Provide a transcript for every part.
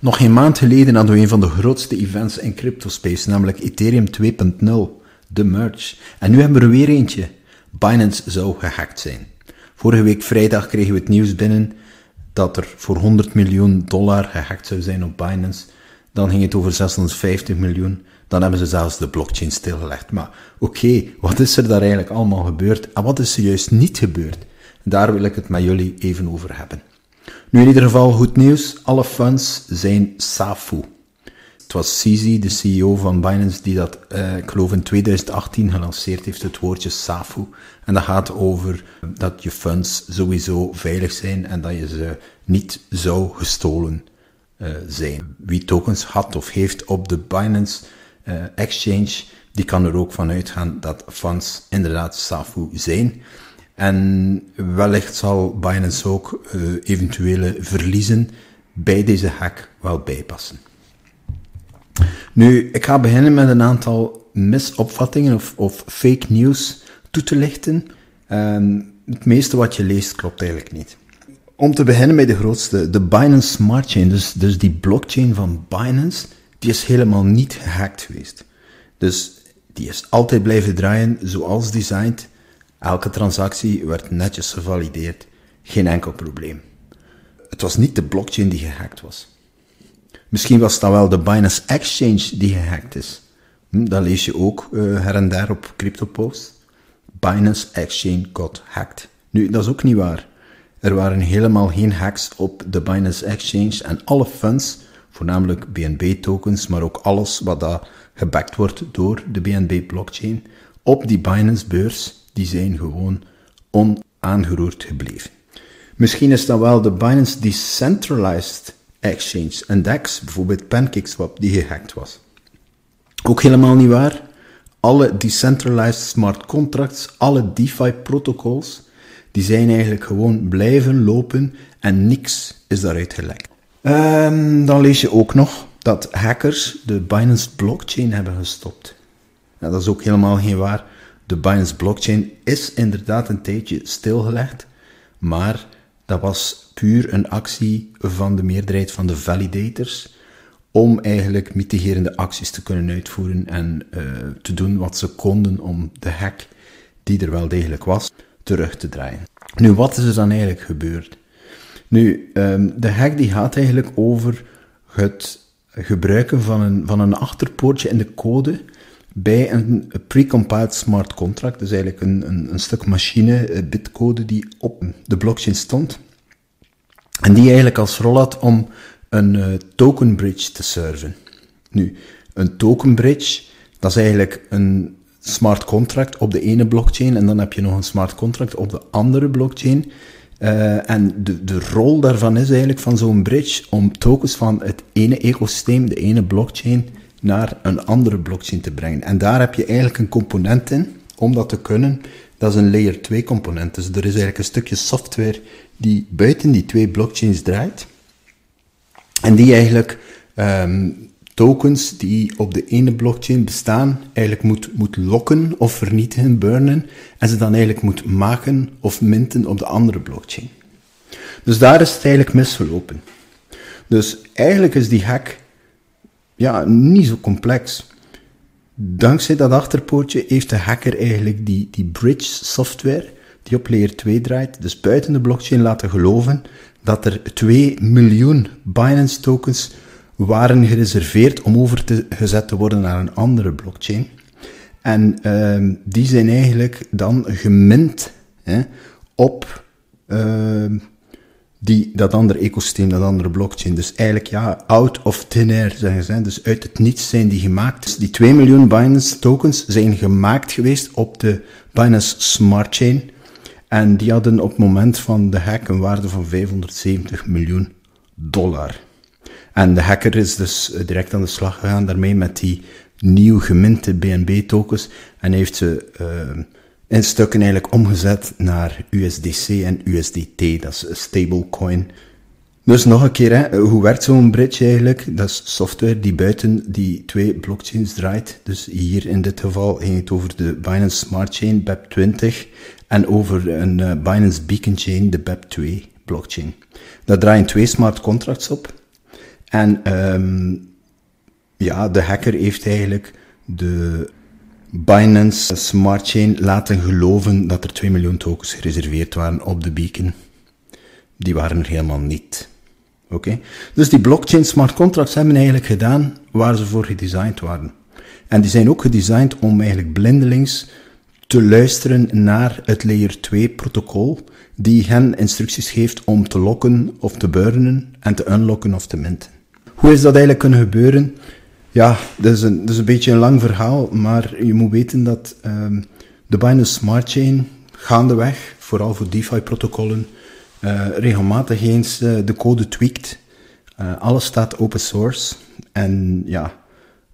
Nog geen maand geleden hadden we een van de grootste events in cryptospace, namelijk Ethereum 2.0, de merge. En nu hebben we er weer eentje. Binance zou gehackt zijn. Vorige week vrijdag kregen we het nieuws binnen dat er voor 100 miljoen dollar gehackt zou zijn op Binance. Dan ging het over 650 miljoen. Dan hebben ze zelfs de blockchain stilgelegd. Maar oké, wat is er daar eigenlijk allemaal gebeurd? En wat is er juist niet gebeurd? Daar wil ik het met jullie even over hebben. Nu in ieder geval goed nieuws. Alle funds zijn SAFU. Het was CZ, de CEO van Binance, die dat, uh, ik geloof in 2018 gelanceerd heeft, het woordje SAFU. En dat gaat over dat je funds sowieso veilig zijn en dat je ze niet zou gestolen uh, zijn. Wie tokens had of heeft op de Binance uh, Exchange, die kan er ook van uitgaan dat funds inderdaad SAFU zijn. En wellicht zal Binance ook uh, eventuele verliezen bij deze hack wel bijpassen. Nu, ik ga beginnen met een aantal misopvattingen of, of fake news toe te lichten. Um, het meeste wat je leest klopt eigenlijk niet. Om te beginnen bij de grootste, de Binance Smart Chain, dus, dus die blockchain van Binance, die is helemaal niet gehackt geweest. Dus die is altijd blijven draaien zoals designed. Elke transactie werd netjes gevalideerd. Geen enkel probleem. Het was niet de blockchain die gehackt was. Misschien was dat wel de Binance Exchange die gehackt is. Hm, dat lees je ook uh, her en daar op CryptoPost. Binance Exchange got hacked. Nu, dat is ook niet waar. Er waren helemaal geen hacks op de Binance Exchange en alle funds, voornamelijk BNB-tokens, maar ook alles wat daar gebackt wordt door de BNB-blockchain, op die Binance-beurs, die zijn gewoon onaangeroerd gebleven. Misschien is dat wel de Binance Decentralized Exchange, een DEX, bijvoorbeeld PancakeSwap, die gehackt was. Ook helemaal niet waar. Alle decentralized smart contracts, alle DeFi protocols, die zijn eigenlijk gewoon blijven lopen en niks is daaruit gelekt. Um, dan lees je ook nog dat hackers de Binance blockchain hebben gestopt. Dat is ook helemaal geen waar. De Binance blockchain is inderdaad een tijdje stilgelegd, maar dat was puur een actie van de meerderheid van de validators om eigenlijk mitigerende acties te kunnen uitvoeren en uh, te doen wat ze konden om de hack, die er wel degelijk was, terug te draaien. Nu, wat is er dan eigenlijk gebeurd? Nu, um, de hack die gaat eigenlijk over het gebruiken van een, van een achterpoortje in de code bij een precompiled smart contract, dus eigenlijk een, een, een stuk machine, bitcode die op de blockchain stond. En die eigenlijk als rol had om een uh, token bridge te serven. Nu, een token bridge, dat is eigenlijk een smart contract op de ene blockchain en dan heb je nog een smart contract op de andere blockchain. Uh, en de, de rol daarvan is eigenlijk van zo'n bridge om tokens van het ene ecosysteem, de ene blockchain, naar een andere blockchain te brengen. En daar heb je eigenlijk een component in om dat te kunnen. Dat is een layer 2 component. Dus er is eigenlijk een stukje software die buiten die twee blockchains draait. En die eigenlijk um, tokens die op de ene blockchain bestaan, eigenlijk moet, moet lokken of vernietigen, burnen, en ze dan eigenlijk moet maken of minten op de andere blockchain. Dus daar is het eigenlijk misgelopen. Dus eigenlijk is die hack ja, niet zo complex. Dankzij dat achterpoortje heeft de hacker eigenlijk die, die bridge software die op layer 2 draait, dus buiten de blockchain laten geloven dat er 2 miljoen Binance tokens waren gereserveerd om over te, gezet te worden naar een andere blockchain. En uh, die zijn eigenlijk dan gemint hè, op uh, die, dat andere ecosysteem, dat andere blockchain. Dus eigenlijk, ja, out of thin air, zeggen ze. Dus uit het niets zijn die gemaakt. Dus die 2 miljoen Binance tokens zijn gemaakt geweest op de Binance Smart Chain. En die hadden op het moment van de hack een waarde van 570 miljoen dollar. En de hacker is dus eh, direct aan de slag gegaan daarmee met die nieuw geminte BNB-tokens en heeft ze uh, in stukken eigenlijk omgezet naar USDC en USDT, dat is stablecoin. Dus nog een keer, hè, hoe werkt zo'n bridge eigenlijk? Dat is software die buiten die twee blockchains draait. Dus hier in dit geval ging het over de Binance Smart Chain, BEP20, en over een uh, Binance Beacon Chain, de BEP2 blockchain. Daar draaien twee smart contracts op. En ehm, ja, de hacker heeft eigenlijk de Binance Smart Chain laten geloven dat er 2 miljoen tokens gereserveerd waren op de beacon. Die waren er helemaal niet. Oké? Dus die blockchain smart contracts hebben eigenlijk gedaan waar ze voor gedesigned waren. En die zijn ook gedesigned om eigenlijk blindelings te luisteren naar het layer 2 protocol die hen instructies geeft om te lokken of te burnen en te unlocken of te minten. Hoe is dat eigenlijk kunnen gebeuren? Ja, dat is een, dat is een beetje een lang verhaal, maar je moet weten dat um, de Binance Smart Chain gaandeweg, vooral voor DeFi-protocollen, uh, regelmatig eens uh, de code tweakt. Uh, alles staat open source. En ja,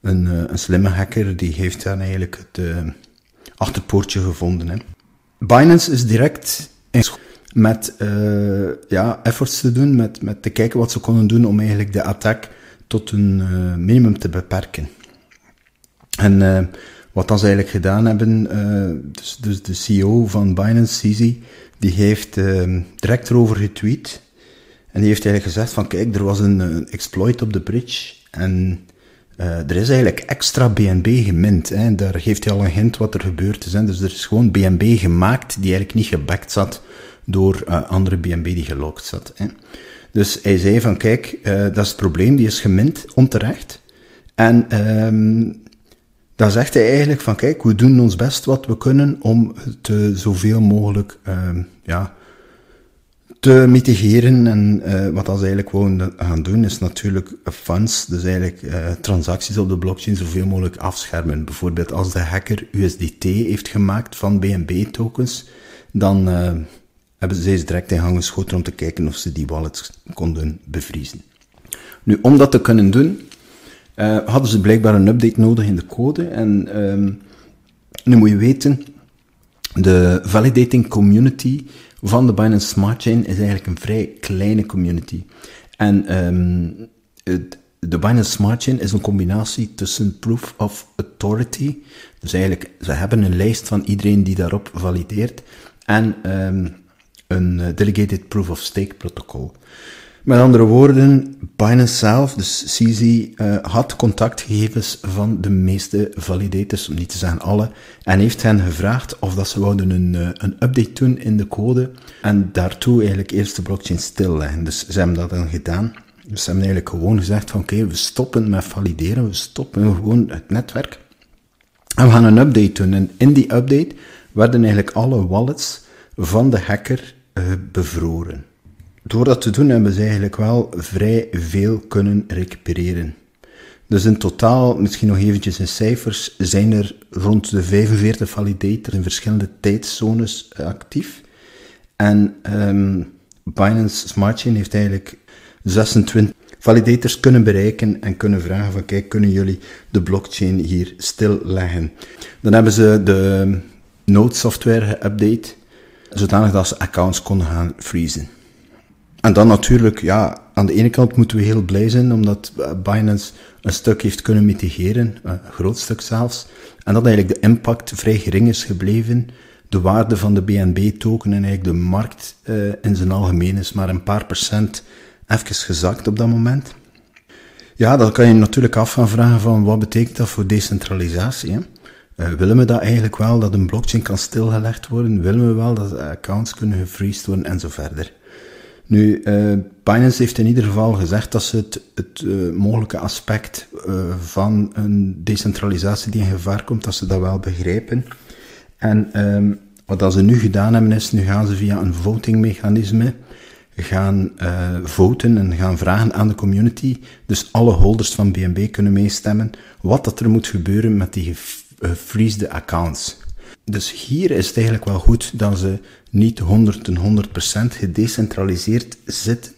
een, een slimme hacker die heeft dan eigenlijk het achterpoortje gevonden. Hè. Binance is direct met ja, efforts te doen, met, met te kijken wat ze konden doen om eigenlijk de attack tot een uh, minimum te beperken. En uh, wat ze eigenlijk gedaan hebben, uh, dus, dus, de CEO van Binance, CZ, die heeft direct erover getweet. En die heeft eigenlijk gezegd van, kijk, er was een, exploit op de bridge. En er is eigenlijk extra BNB gemint. Hè. Daar geeft hij al een hint wat er gebeurd is. Hè. Dus er is gewoon BNB gemaakt die eigenlijk niet gebackt zat door andere BNB die gelokt zat. Hè. Dus hij zei van, kijk, uh, dat is het probleem, die is gemint, onterecht. En um, dan zegt hij eigenlijk van, kijk, we doen ons best wat we kunnen om het uh, zoveel mogelijk, um, ja, te mitigeren. En uh, wat ze eigenlijk gewoon gaan doen, is natuurlijk funds, dus eigenlijk uh, transacties op de blockchain zoveel mogelijk afschermen. Bijvoorbeeld als de hacker USDT heeft gemaakt van BNB-tokens, dan hebben ze deze direct in gang geschoten om te kijken of ze die wallets konden bevriezen. Nu, om dat te kunnen doen, uh, hadden ze blijkbaar een update nodig in de code. En um, nu moet je weten, de validating community van de Binance Smart Chain is eigenlijk een vrij kleine community. En um, de Binance Smart Chain is een combinatie tussen proof of authority, dus eigenlijk, ze hebben een lijst van iedereen die daarop valideert, en um, een eh, Delegated Proof of Stake protocol. Met andere woorden, Binance zelf, dus CZ, uh, had contactgegevens van de meeste validators, om niet te zeggen alle, en heeft hen gevraagd of dat ze wouden een, uh, een update doen in de code en daartoe eigenlijk eerst de blockchain stilleggen. Dus ze hebben dat dan gedaan. Dus ze hebben eigenlijk gewoon gezegd van oké, we stoppen met valideren, we stoppen gewoon het netwerk en we gaan een update doen. En in die update werden eigenlijk alle wallets van de hacker bevroren. Door dat te doen hebben ze eigenlijk wel vrij veel kunnen recupereren. Dus in totaal, misschien nog eventjes in cijfers, zijn er rond de 45 validators in verschillende tijdzones uh, actief. En um, Binance Smart Chain heeft eigenlijk 26 validators kunnen bereiken en kunnen vragen van kijk, kunnen jullie de blockchain hier stilleggen? Dan hebben ze de node software geüpdate zodanig dat ze accounts konden gaan freezen. En dan natuurlijk, ja, aan de ene kant moeten we heel blij zijn, omdat Binance een stuk heeft kunnen mitigeren, een groot stuk zelfs, en dat eigenlijk de impact vrij gering is gebleven. De waarde van de BNB-token en eigenlijk de markt uh, in zijn algemeen is maar een paar procent even gezakt op dat moment. Ja, dan kan je natuurlijk af gaan vragen van wat betekent dat voor decentralisatie. Hè? Uh, willen we dat eigenlijk wel, dat een blockchain kan stilgelegd worden? Willen we wel dat accounts kunnen gefreezed worden en zo verder? Nu, uh, Binance heeft in ieder geval gezegd dat ze het, het mogelijke aspect van een decentralisatie die in gevaar komt, dat ze dat wel begrijpen. En um, wat dat ze nu gedaan hebben is, nu gaan ze via een votingmechanisme gaan voten en gaan vragen aan de community, dus alle holders van BNB kunnen meestemmen, wat dat er moet gebeuren met die gefreezed accounts. Dus hier is het eigenlijk wel goed dat ze niet 100 en 100% gedecentraliseerd zitten.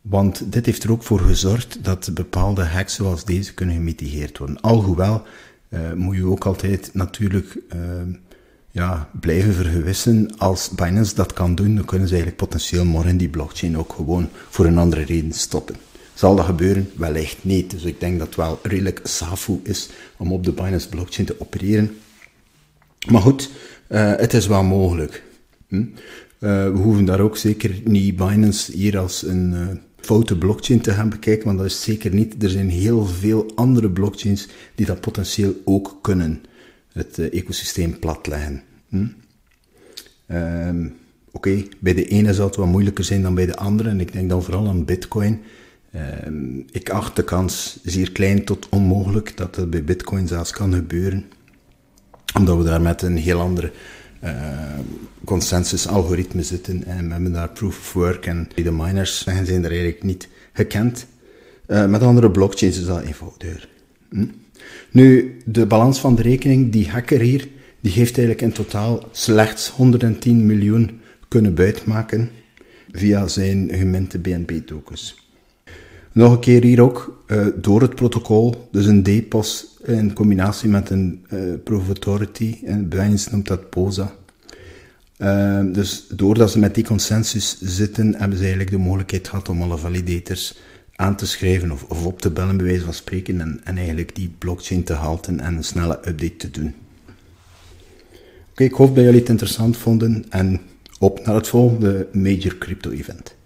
Want dit heeft er ook voor gezorgd dat bepaalde hacks zoals deze kunnen gemitigeerd worden. Alhoewel uh, moet je ook altijd natuurlijk uh, ja, blijven vergewissen. Als Binance dat kan doen, dan kunnen ze eigenlijk potentieel morgen die blockchain ook gewoon voor een andere reden stoppen. Zal dat gebeuren? Wellicht niet. Dus ik denk dat het wel redelijk safu is om op de Binance blockchain te opereren. Maar goed, uh, het is wel mogelijk. Hm? Uh, we hoeven daar ook zeker niet Binance hier als een, uh, foute blockchain te gaan bekijken, want dat is zeker niet. Er zijn heel veel andere blockchains die dat potentieel ook kunnen, het ecosysteem platleggen. Hm? Ehm, oké, bij de ene zal het wat moeilijker zijn dan bij de andere, en ik denk dan vooral aan Bitcoin. Ehm, ik acht de kans zeer klein tot onmogelijk dat het bij Bitcoin zelfs kan gebeuren, omdat we daar met een heel andere uh, consensus algoritme zitten en we hebben daar proof of work en de miners zijn er eigenlijk niet gekend. Uh, met andere blockchains is dat eenvoudiger. Hm? Nu, de balans van de rekening, die hacker hier, die heeft eigenlijk in totaal slechts 110 miljoen kunnen buitmaken via zijn gemunte BNB-tokens. Nog een keer hier ook, uh, door het protocol, dus een DPoS in combinatie met een uh, Proof of Authority, en noemt dat POSA. Uh, dus doordat ze met die consensus zitten, hebben ze eigenlijk de mogelijkheid gehad om alle validators aan te schrijven of, of op te bellen, bij wijze van spreken, en, en eigenlijk die blockchain te halten en een snelle update te doen. Oké, ik hoop dat jullie het interessant vonden en op naar het volgende major crypto event.